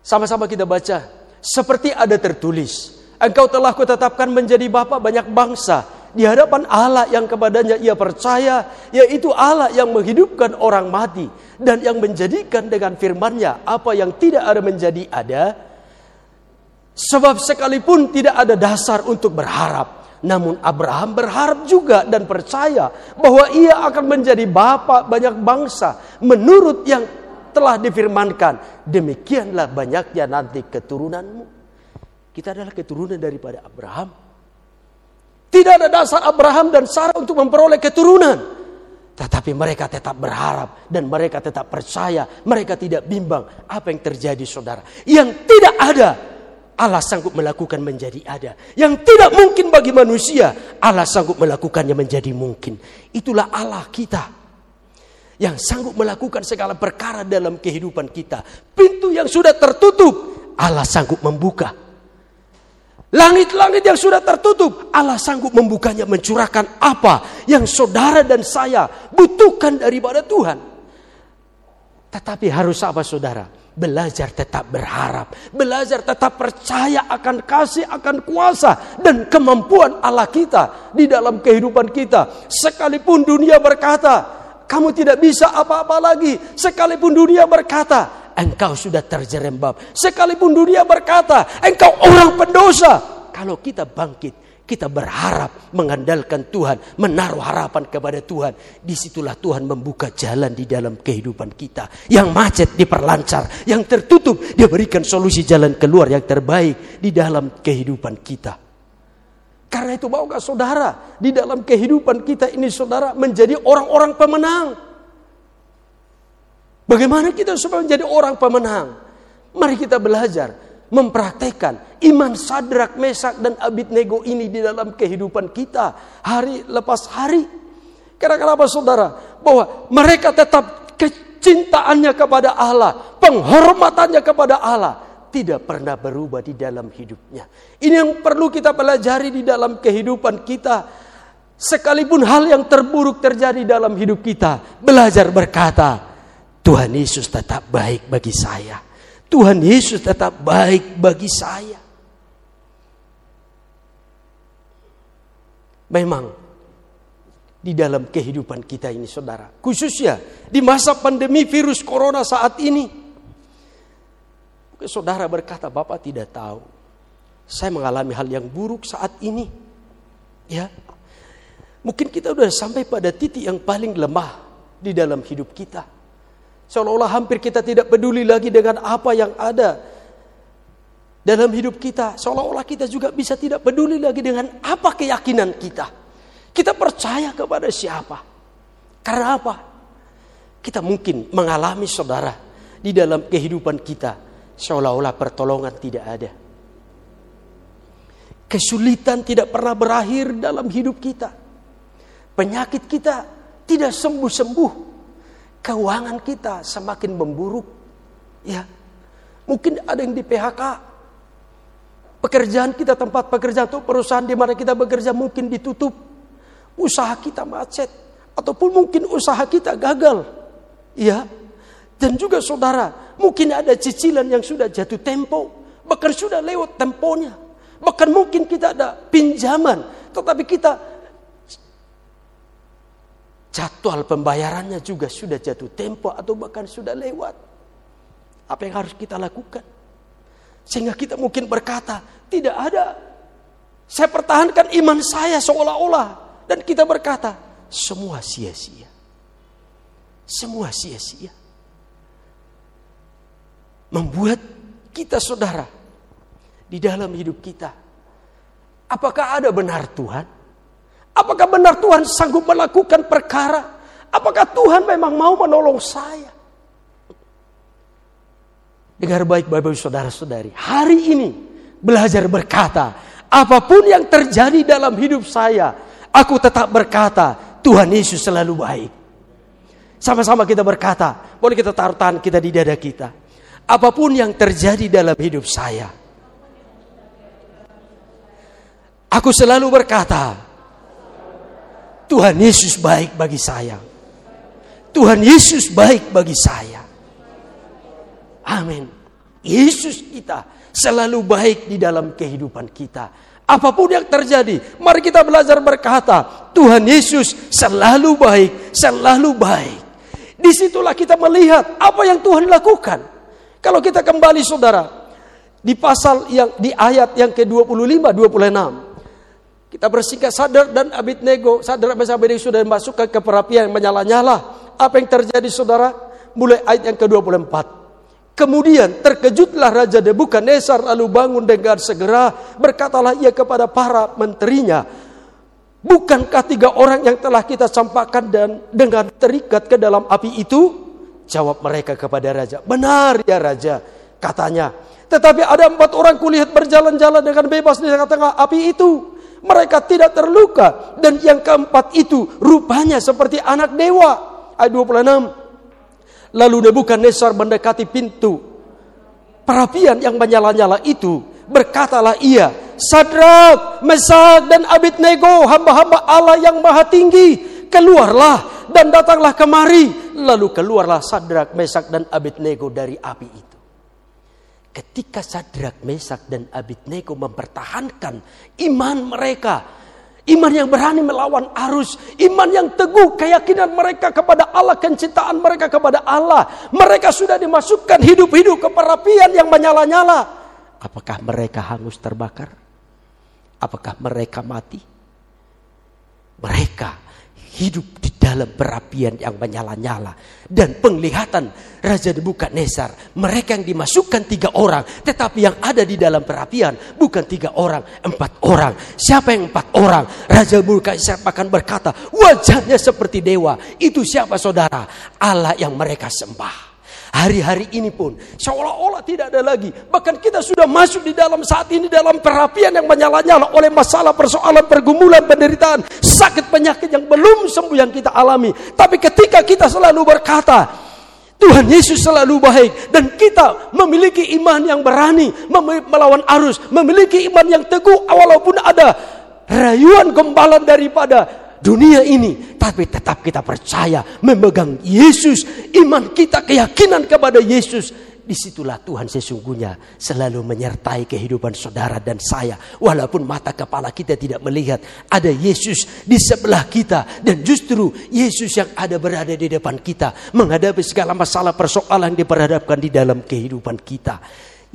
Speaker 1: Sama-sama kita baca. Seperti ada tertulis. Engkau telah kutetapkan menjadi bapa banyak bangsa di hadapan Allah yang kepadanya ia percaya, yaitu Allah yang menghidupkan orang mati dan yang menjadikan dengan firman-Nya apa yang tidak ada menjadi ada. Sebab sekalipun tidak ada dasar untuk berharap, namun Abraham berharap juga dan percaya bahwa ia akan menjadi bapa banyak bangsa menurut yang telah difirmankan. Demikianlah banyaknya nanti keturunanmu. Kita adalah keturunan daripada Abraham. Tidak ada dasar Abraham dan Sarah untuk memperoleh keturunan. Tetapi mereka tetap berharap dan mereka tetap percaya. Mereka tidak bimbang apa yang terjadi saudara. Yang tidak ada Allah sanggup melakukan menjadi ada. Yang tidak mungkin bagi manusia Allah sanggup melakukannya menjadi mungkin. Itulah Allah kita. Yang sanggup melakukan segala perkara dalam kehidupan kita. Pintu yang sudah tertutup Allah sanggup membuka. Langit-langit yang sudah tertutup, Allah sanggup membukanya, mencurahkan apa yang saudara dan saya butuhkan daripada Tuhan. Tetapi harus apa saudara? Belajar tetap berharap, belajar tetap percaya akan kasih, akan kuasa dan kemampuan Allah kita di dalam kehidupan kita. Sekalipun dunia berkata, kamu tidak bisa apa-apa lagi. Sekalipun dunia berkata, engkau sudah terjerembab. Sekalipun dunia berkata, engkau orang pendosa. Kalau kita bangkit, kita berharap mengandalkan Tuhan, menaruh harapan kepada Tuhan. Di situlah Tuhan membuka jalan di dalam kehidupan kita. Yang macet diperlancar, yang tertutup dia berikan solusi jalan keluar yang terbaik di dalam kehidupan kita. Karena itu maukah saudara di dalam kehidupan kita ini saudara menjadi orang-orang pemenang. Bagaimana kita supaya menjadi orang pemenang? Mari kita belajar mempraktekkan iman sadrak, mesak dan abidnego ini di dalam kehidupan kita hari lepas hari. Karena kenapa saudara? Bahwa mereka tetap kecintaannya kepada Allah, penghormatannya kepada Allah tidak pernah berubah di dalam hidupnya. Ini yang perlu kita pelajari di dalam kehidupan kita. Sekalipun hal yang terburuk terjadi dalam hidup kita, belajar berkata, Tuhan Yesus tetap baik bagi saya. Tuhan Yesus tetap baik bagi saya. Memang di dalam kehidupan kita ini saudara. Khususnya di masa pandemi virus corona saat ini. Mungkin saudara berkata Bapak tidak tahu. Saya mengalami hal yang buruk saat ini. Ya. Mungkin kita sudah sampai pada titik yang paling lemah di dalam hidup kita. Seolah-olah hampir kita tidak peduli lagi dengan apa yang ada dalam hidup kita. Seolah-olah kita juga bisa tidak peduli lagi dengan apa keyakinan kita. Kita percaya kepada siapa? Karena apa? Kita mungkin mengalami saudara di dalam kehidupan kita seolah-olah pertolongan tidak ada. Kesulitan tidak pernah berakhir dalam hidup kita. Penyakit kita tidak sembuh-sembuh keuangan kita semakin memburuk. Ya. Mungkin ada yang di PHK. Pekerjaan kita tempat pekerjaan atau perusahaan di mana kita bekerja mungkin ditutup. Usaha kita macet ataupun mungkin usaha kita gagal. Ya. Dan juga saudara, mungkin ada cicilan yang sudah jatuh tempo, bahkan sudah lewat temponya. Bahkan mungkin kita ada pinjaman, tetapi kita jadwal pembayarannya juga sudah jatuh tempo atau bahkan sudah lewat. Apa yang harus kita lakukan? Sehingga kita mungkin berkata, tidak ada. Saya pertahankan iman saya seolah-olah. Dan kita berkata, semua sia-sia. Semua sia-sia. Membuat kita saudara di dalam hidup kita. Apakah ada benar Tuhan? Apakah benar Tuhan sanggup melakukan perkara? Apakah Tuhan memang mau menolong saya? Dengar baik Bapak Saudara-saudari. Hari ini belajar berkata, apa pun yang terjadi dalam hidup saya, aku tetap berkata, Tuhan Yesus selalu baik. Sama-sama kita berkata, boleh kita taruh tangan kita di dada kita. Apa pun yang terjadi dalam hidup saya, aku selalu berkata, Tuhan Yesus baik bagi saya. Tuhan Yesus baik bagi saya. Amin. Yesus kita selalu baik di dalam kehidupan kita. Apa pun yang terjadi, mari kita belajar berkata, Tuhan Yesus selalu baik, selalu baik. Di situlah kita melihat apa yang Tuhan lakukan. Kalau kita kembali saudara, di pasal yang di ayat yang ke-25, 26. Kita bersingkat sadar dan Abednego, sadar Abednego sudah masuk ke perapian yang menyala-nyala. Apa yang terjadi saudara? Mulai ayat yang ke-24. Kemudian terkejutlah Raja Nebukadnezar lalu bangun dengan segera berkatalah ia kepada para menterinya, Bukankah tiga orang yang telah kita campakkan dan dengan terikat ke dalam api itu? Jawab mereka kepada raja, benar ya raja, katanya. Tetapi ada empat orang kulihat berjalan-jalan dengan bebas di tengah-tengah api itu. Mereka tidak terluka. Dan yang keempat itu rupanya seperti anak dewa. Ayat 26. Lalu Nebukadnezar mendekati pintu perapian yang menyala-nyala itu. Berkatalah ia, Sadrak, Mesak dan Abednego, hamba-hamba Allah yang maha tinggi, keluarlah dan datanglah kemari. Lalu keluarlah Sadrak, Mesak dan Abednego dari api itu. Ketika Sadrak, Mesak dan Abednego mempertahankan iman mereka Iman yang berani melawan arus. Iman yang teguh keyakinan mereka kepada Allah. Kecintaan mereka kepada Allah. Mereka sudah dimasukkan hidup-hidup ke perapian yang menyala-nyala. Apakah mereka hangus terbakar? Apakah mereka mati? Mereka hidup di dalam perapian yang menyala-nyala. Dan penglihatan Raja Nebukadnezar, mereka yang dimasukkan tiga orang, tetapi yang ada di dalam perapian bukan tiga orang, empat orang. Siapa yang empat orang? Raja Nebukadnezar akan berkata, wajahnya seperti dewa. Itu siapa saudara? Allah yang mereka sembah. Hari-hari ini pun seolah-olah tidak ada lagi. Bahkan kita sudah masuk di dalam saat ini dalam perapian yang menyala-nyala oleh masalah persoalan pergumulan penderitaan sakit penyakit yang belum sembuh yang kita alami. Tapi ketika kita selalu berkata, Tuhan Yesus selalu baik dan kita memiliki iman yang berani melawan arus, memiliki iman yang teguh walaupun ada rayuan gembalan daripada dunia ini, tapi tetap kita percaya memegang Yesus, iman kita, keyakinan kepada Yesus. Di situlah Tuhan sesungguhnya selalu menyertai kehidupan saudara dan saya. Walaupun mata kepala kita tidak melihat, ada Yesus di sebelah kita. Dan justru Yesus yang ada berada di depan kita. Menghadapi segala masalah persoalan yang diperhadapkan di dalam kehidupan kita.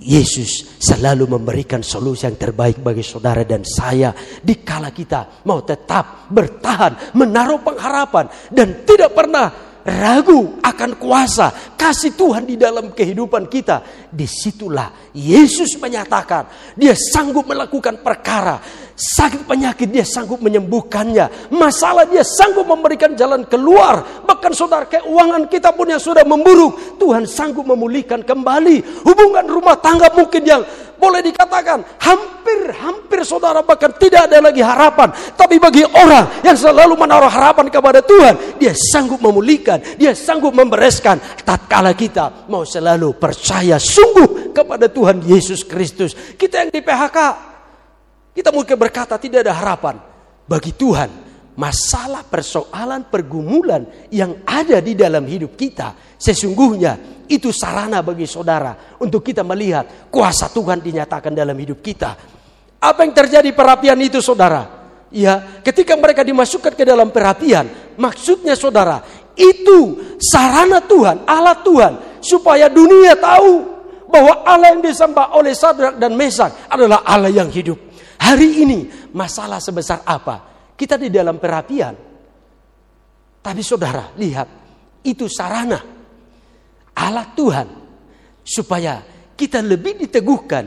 Speaker 1: Yesus selalu memberikan solusi yang terbaik bagi saudara dan saya dikala kita mau tetap bertahan menaruh pengharapan dan tidak pernah ragu akan kuasa kasih Tuhan di dalam kehidupan kita. Di situlah Yesus menyatakan dia sanggup melakukan perkara. Sakit penyakit dia sanggup menyembuhkannya. Masalah dia sanggup memberikan jalan keluar. Bahkan saudara keuangan kita pun yang sudah memburuk. Tuhan sanggup memulihkan kembali. Hubungan rumah tangga mungkin yang boleh dikatakan hampir-hampir saudara bahkan tidak ada lagi harapan. Tapi bagi orang yang selalu menaruh harapan kepada Tuhan, dia sanggup memulihkan, dia sanggup membereskan. Tatkala kita mau selalu percaya sungguh kepada Tuhan Yesus Kristus. Kita yang di PHK, kita mungkin berkata tidak ada harapan. Bagi Tuhan, masalah persoalan pergumulan yang ada di dalam hidup kita sesungguhnya itu sarana bagi saudara untuk kita melihat kuasa Tuhan dinyatakan dalam hidup kita. Apa yang terjadi perapian itu saudara? Ya, ketika mereka dimasukkan ke dalam perapian, maksudnya saudara, itu sarana Tuhan, alat Tuhan supaya dunia tahu bahwa Allah yang disembah oleh Sadrak dan Mesak adalah Allah yang hidup. Hari ini masalah sebesar apa? Kita di dalam perapian. Tapi saudara, lihat, itu sarana Allah Tuhan supaya kita lebih diteguhkan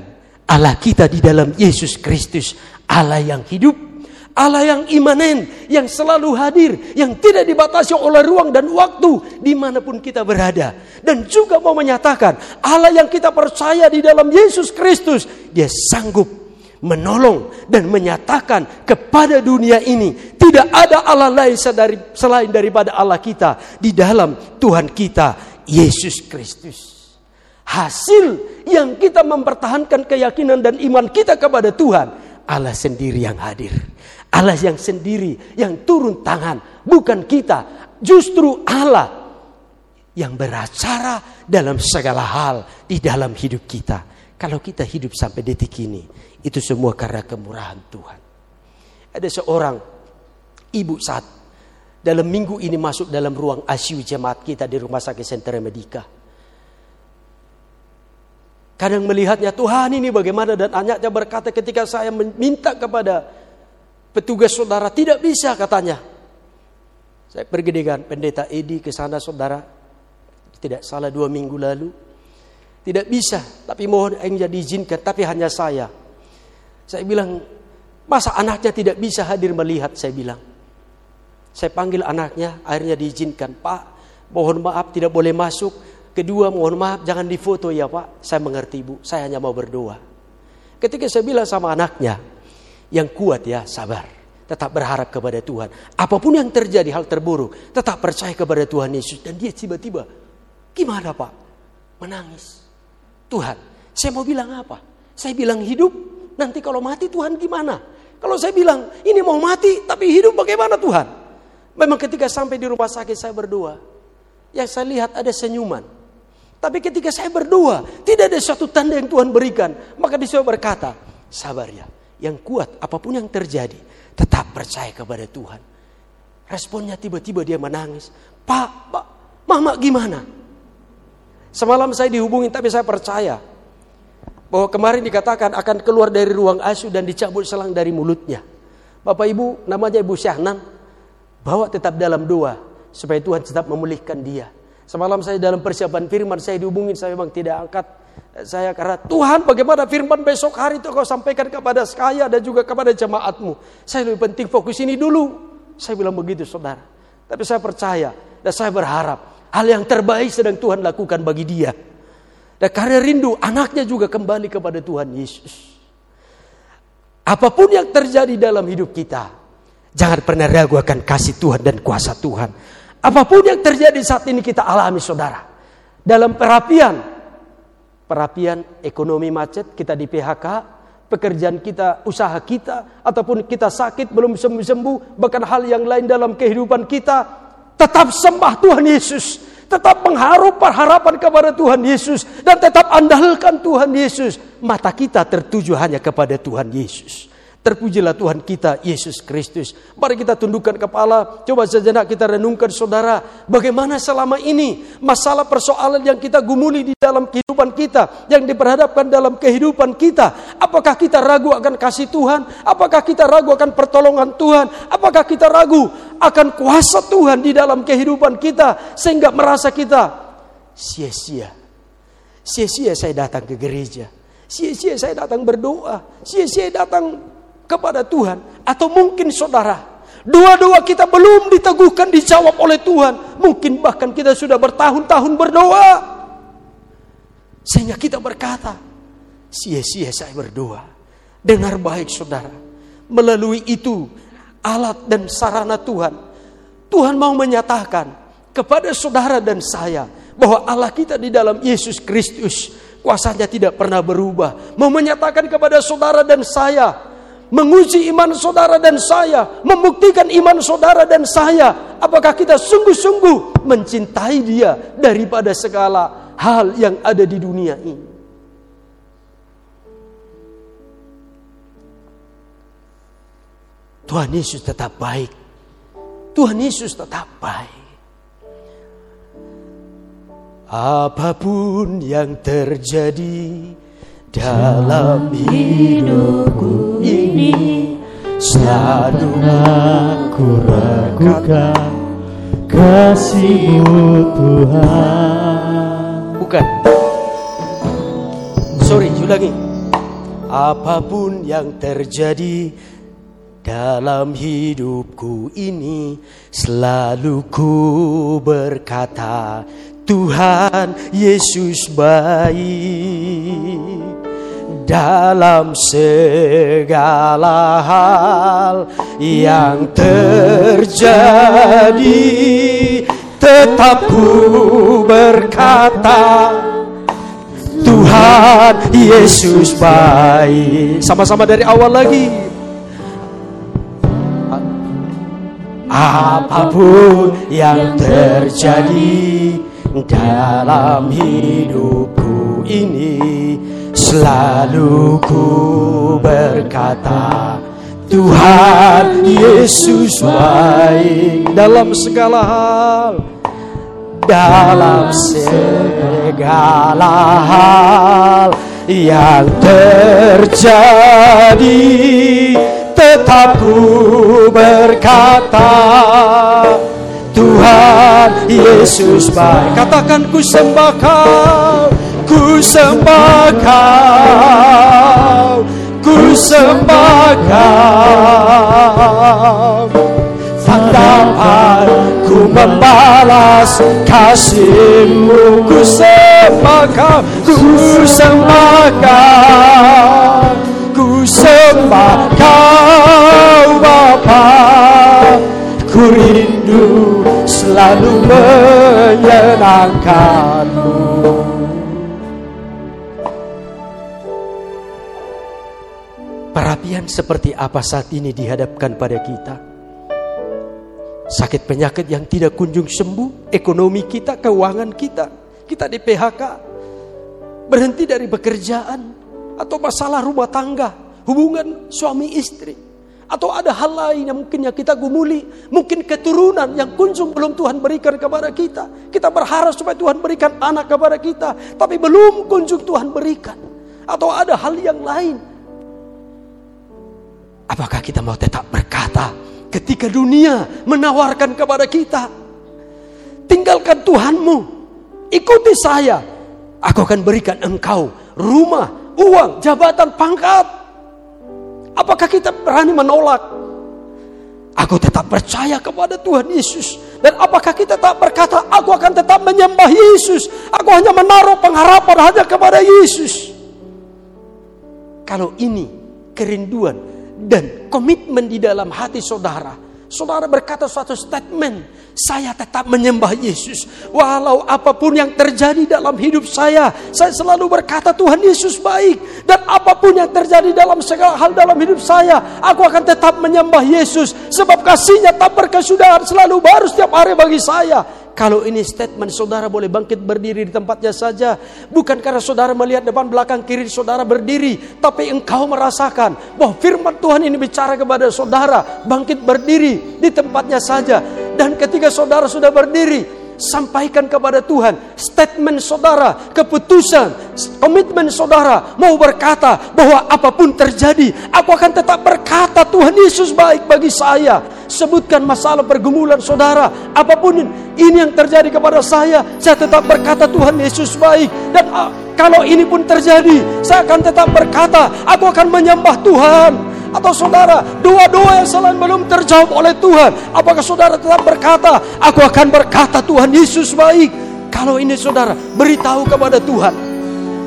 Speaker 1: Allah kita di dalam Yesus Kristus Allah yang hidup Allah yang imanen, yang selalu hadir, yang tidak dibatasi oleh ruang dan waktu di mana pun kita berada. Dan juga mau menyatakan Allah yang kita percaya di dalam Yesus Kristus, dia sanggup menolong dan menyatakan kepada dunia ini tidak ada Allah lain selain daripada Allah kita di dalam Tuhan kita Yesus Kristus. Hasil yang kita mempertahankan keyakinan dan iman kita kepada Tuhan, Allah sendiri yang hadir. Allah yang sendiri yang turun tangan, bukan kita. Justru Allah yang beracara dalam segala hal di dalam hidup kita. Kalau kita hidup sampai detik ini, itu semua karena kemurahan Tuhan. Ada seorang ibu saat dalam minggu ini masuk dalam ruang ICU jemaat kita di Rumah Sakit Sentera Medika. Kadang melihatnya Tuhan ini bagaimana dan anaknya berkata ketika saya meminta kepada petugas saudara tidak bisa katanya. Saya pergi dengan pendeta Edi ke sana saudara. Tidak salah dua minggu lalu. Tidak bisa, tapi mohon yang jadi izinkan, tapi hanya saya. Saya bilang, masa anaknya tidak bisa hadir melihat, saya bilang. Saya panggil anaknya, akhirnya diizinkan. Pak, mohon maaf tidak boleh masuk. Kedua, mohon maaf jangan difoto ya Pak. Saya mengerti Bu, saya hanya mau berdoa. Ketika saya bilang sama anaknya, yang kuat ya, sabar. Tetap berharap kepada Tuhan. Apa pun yang terjadi hal terburuk, tetap percaya kepada Tuhan Yesus. Dan dia tiba-tiba, gimana Pak? Menangis. Tuhan, saya mau bilang apa? Saya bilang hidup, nanti kalau mati Tuhan gimana? Kalau saya bilang ini mau mati tapi hidup bagaimana Tuhan? Memang ketika sampai di rumah sakit saya berdoa, yang saya lihat ada senyuman. Tapi ketika saya berdoa, tidak ada satu tanda yang Tuhan berikan. Maka dia berkata, sabar ya, yang kuat apa pun yang terjadi tetap percaya kepada Tuhan. Responnya tiba-tiba dia menangis. Pak, pak, mama gimana? Semalam saya dihubungi tapi saya percaya bahwa kemarin dikatakan akan keluar dari ruang ICU dan dicabut selang dari mulutnya. Bapak Ibu namanya Ibu Syahnan bawa tetap dalam doa supaya Tuhan tetap memulihkan dia. Semalam saya dalam persiapan firman saya dihubungin saya memang tidak angkat saya karena Tuhan bagaimana firman besok hari itu kau sampaikan kepada saya dan juga kepada jemaatmu. Saya lebih penting fokus ini dulu. Saya bilang begitu saudara. Tapi saya percaya dan saya berharap hal yang terbaik sedang Tuhan lakukan bagi dia. Dan karena rindu anaknya juga kembali kepada Tuhan Yesus. Apa pun yang terjadi dalam hidup kita, jangan pernah ragu akan kasih Tuhan dan kuasa Tuhan. Apa pun yang terjadi saat ini kita alami saudara. Dalam perapian, perapian ekonomi macet, kita di PHK, pekerjaan kita, usaha kita, ataupun kita sakit belum sembuh-sembuh, bahkan hal yang lain dalam kehidupan kita, tetap sembah Tuhan Yesus, tetap mengharap harapan kepada Tuhan Yesus, dan tetap andalkan Tuhan Yesus. Mata kita tertuju hanya kepada Tuhan Yesus. Terpujilah Tuhan kita Yesus Kristus. Mari kita tundukkan kepala. Coba sejenak kita renungkan saudara. Bagaimana selama ini masalah persoalan yang kita gumuli di dalam kehidupan kita. Yang diperhadapkan dalam kehidupan kita. Apakah kita ragu akan kasih Tuhan? Apakah kita ragu akan pertolongan Tuhan? Apakah kita ragu akan kuasa Tuhan di dalam kehidupan kita. Sehingga merasa kita sia-sia. Sia-sia saya datang ke gereja. Sia-sia saya datang berdoa. Sia-sia datang kepada Tuhan atau mungkin saudara. Dua-dua kita belum diteguhkan dijawab oleh Tuhan. Mungkin bahkan kita sudah bertahun-tahun berdoa. Sehingga kita berkata sia-sia saya berdoa. Dengar baik saudara. Melalui itu alat dan sarana Tuhan. Tuhan mau menyatakan kepada saudara dan saya bahwa Allah kita di dalam Yesus Kristus kuasanya tidak pernah berubah. Mau menyatakan kepada saudara dan saya menguji iman saudara dan saya, membuktikan iman saudara dan saya, apakah kita sungguh-sungguh mencintai Dia daripada segala hal yang ada di dunia ini. Tuhan Yesus tetap baik. Tuhan Yesus tetap baik. Apa pun yang terjadi, dalam hidupku ini selalu aku ragukan kasihmu Tuhan. Bukan. Sorry, ulangi. Apa pun yang terjadi dalam hidupku ini selalu ku berkata Tuhan Yesus baik dalam segala hal yang terjadi. Tetap ku berkata Tuhan Yesus baik. Sama-sama dari awal lagi. Apa pun yang terjadi dalam hidupku ini Selalu ku berkata Tuhan Yesus baik dalam segala hal Dalam segala hal yang terjadi Tetap ku berkata Tuhan Yesus baik. Katakan ku sembah kau Ku sembah kau Ku sembah kau. Tak dapat ku membalas kasihmu. Ku sembah kau Ku sembah kau. Ku sembah kau Bapa. Ku rindu selalu menyenangkanmu Perapian seperti apa saat ini dihadapkan pada kita? Sakit penyakit yang tidak kunjung sembuh, ekonomi kita, keuangan kita, kita di PHK, berhenti dari pekerjaan, atau masalah rumah tangga, hubungan suami istri, atau ada hal lain yang mungkin yang kita gumuli, mungkin keturunan yang kunjung belum Tuhan berikan kepada kita. Kita berharap supaya Tuhan berikan anak kepada kita, tapi belum kunjung Tuhan berikan. Atau ada hal yang lain Apakah kita mau tetap berkata ketika dunia menawarkan kepada kita, tinggalkan Tuhanmu, ikuti saya, aku akan berikan engkau rumah, uang, jabatan, pangkat. Apakah kita berani menolak? Aku tetap percaya kepada Tuhan Yesus. Dan apakah kita tak berkata, aku akan tetap menyembah Yesus. Aku hanya menaruh pengharapan hanya kepada Yesus. Kalau ini kerinduan dan komitmen di dalam hati saudara. Saudara berkata suatu statement, saya tetap menyembah Yesus. Walau apa pun yang terjadi dalam hidup saya, saya selalu berkata Tuhan Yesus baik. Dan apa pun yang terjadi dalam segala hal dalam hidup saya, aku akan tetap menyembah Yesus. Sebab kasihnya tak berkesudahan selalu baru setiap hari bagi saya. Kalau ini statement saudara boleh bangkit berdiri di tempatnya saja. Bukan karena saudara melihat depan belakang kiri saudara berdiri. Tapi engkau merasakan bahwa firman Tuhan ini bicara kepada saudara. Bangkit berdiri di tempatnya saja. Dan ketika saudara sudah berdiri, sampaikan kepada Tuhan statement saudara, keputusan, komitmen saudara mau berkata bahwa apa pun terjadi, aku akan tetap berkata Tuhan Yesus baik bagi saya. Sebutkan masalah pergumulan saudara, apa pun ini yang terjadi kepada saya, saya tetap berkata Tuhan Yesus baik dan uh, kalau ini pun terjadi, saya akan tetap berkata, aku akan menyembah Tuhan. Atau saudara, doa-doa yang selain belum terjawab oleh Tuhan. Apakah saudara tetap berkata, aku akan berkata Tuhan Yesus baik. Kalau ini saudara, beritahu kepada Tuhan.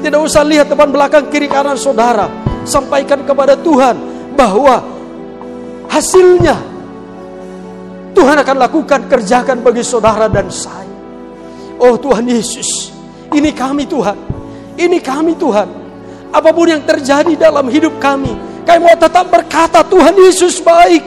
Speaker 1: Tidak usah lihat depan belakang kiri kanan saudara. Sampaikan kepada Tuhan bahwa hasilnya Tuhan akan lakukan kerjakan bagi saudara dan saya. Oh Tuhan Yesus, ini kami Tuhan. Ini kami Tuhan. Apa pun yang terjadi dalam hidup kami, kami mau tetap berkata Tuhan Yesus baik.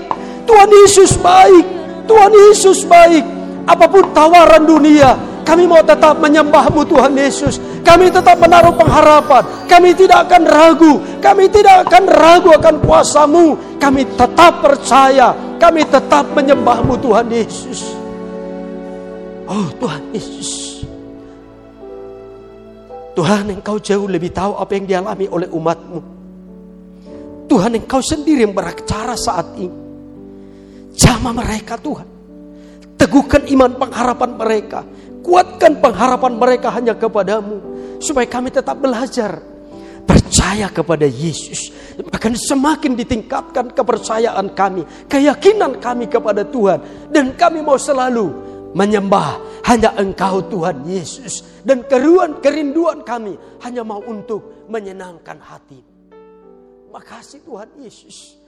Speaker 1: Tuhan Yesus baik. Tuhan Yesus baik. Apa pun tawaran dunia, kami mau tetap menyembahmu Tuhan Yesus. Kami tetap menaruh pengharapan. Kami tidak akan ragu. Kami tidak akan ragu akan kuasamu. Kami tetap percaya. Kami tetap menyembahmu Tuhan Yesus. Oh Tuhan Yesus. Tuhan engkau jauh lebih tahu apa yang dialami oleh umatmu. Tuhan engkau sendiri yang berbicara saat ini. Jama mereka Tuhan. Teguhkan iman pengharapan mereka. Kuatkan pengharapan mereka hanya kepadamu. Supaya kami tetap belajar. Percaya kepada Yesus. Bahkan semakin ditingkatkan kepercayaan kami. Keyakinan kami kepada Tuhan. Dan kami mau selalu menyembah hanya engkau Tuhan Yesus. Dan keruan kerinduan kami hanya mau untuk menyenangkan hati. Makasih Tuhan Yesus.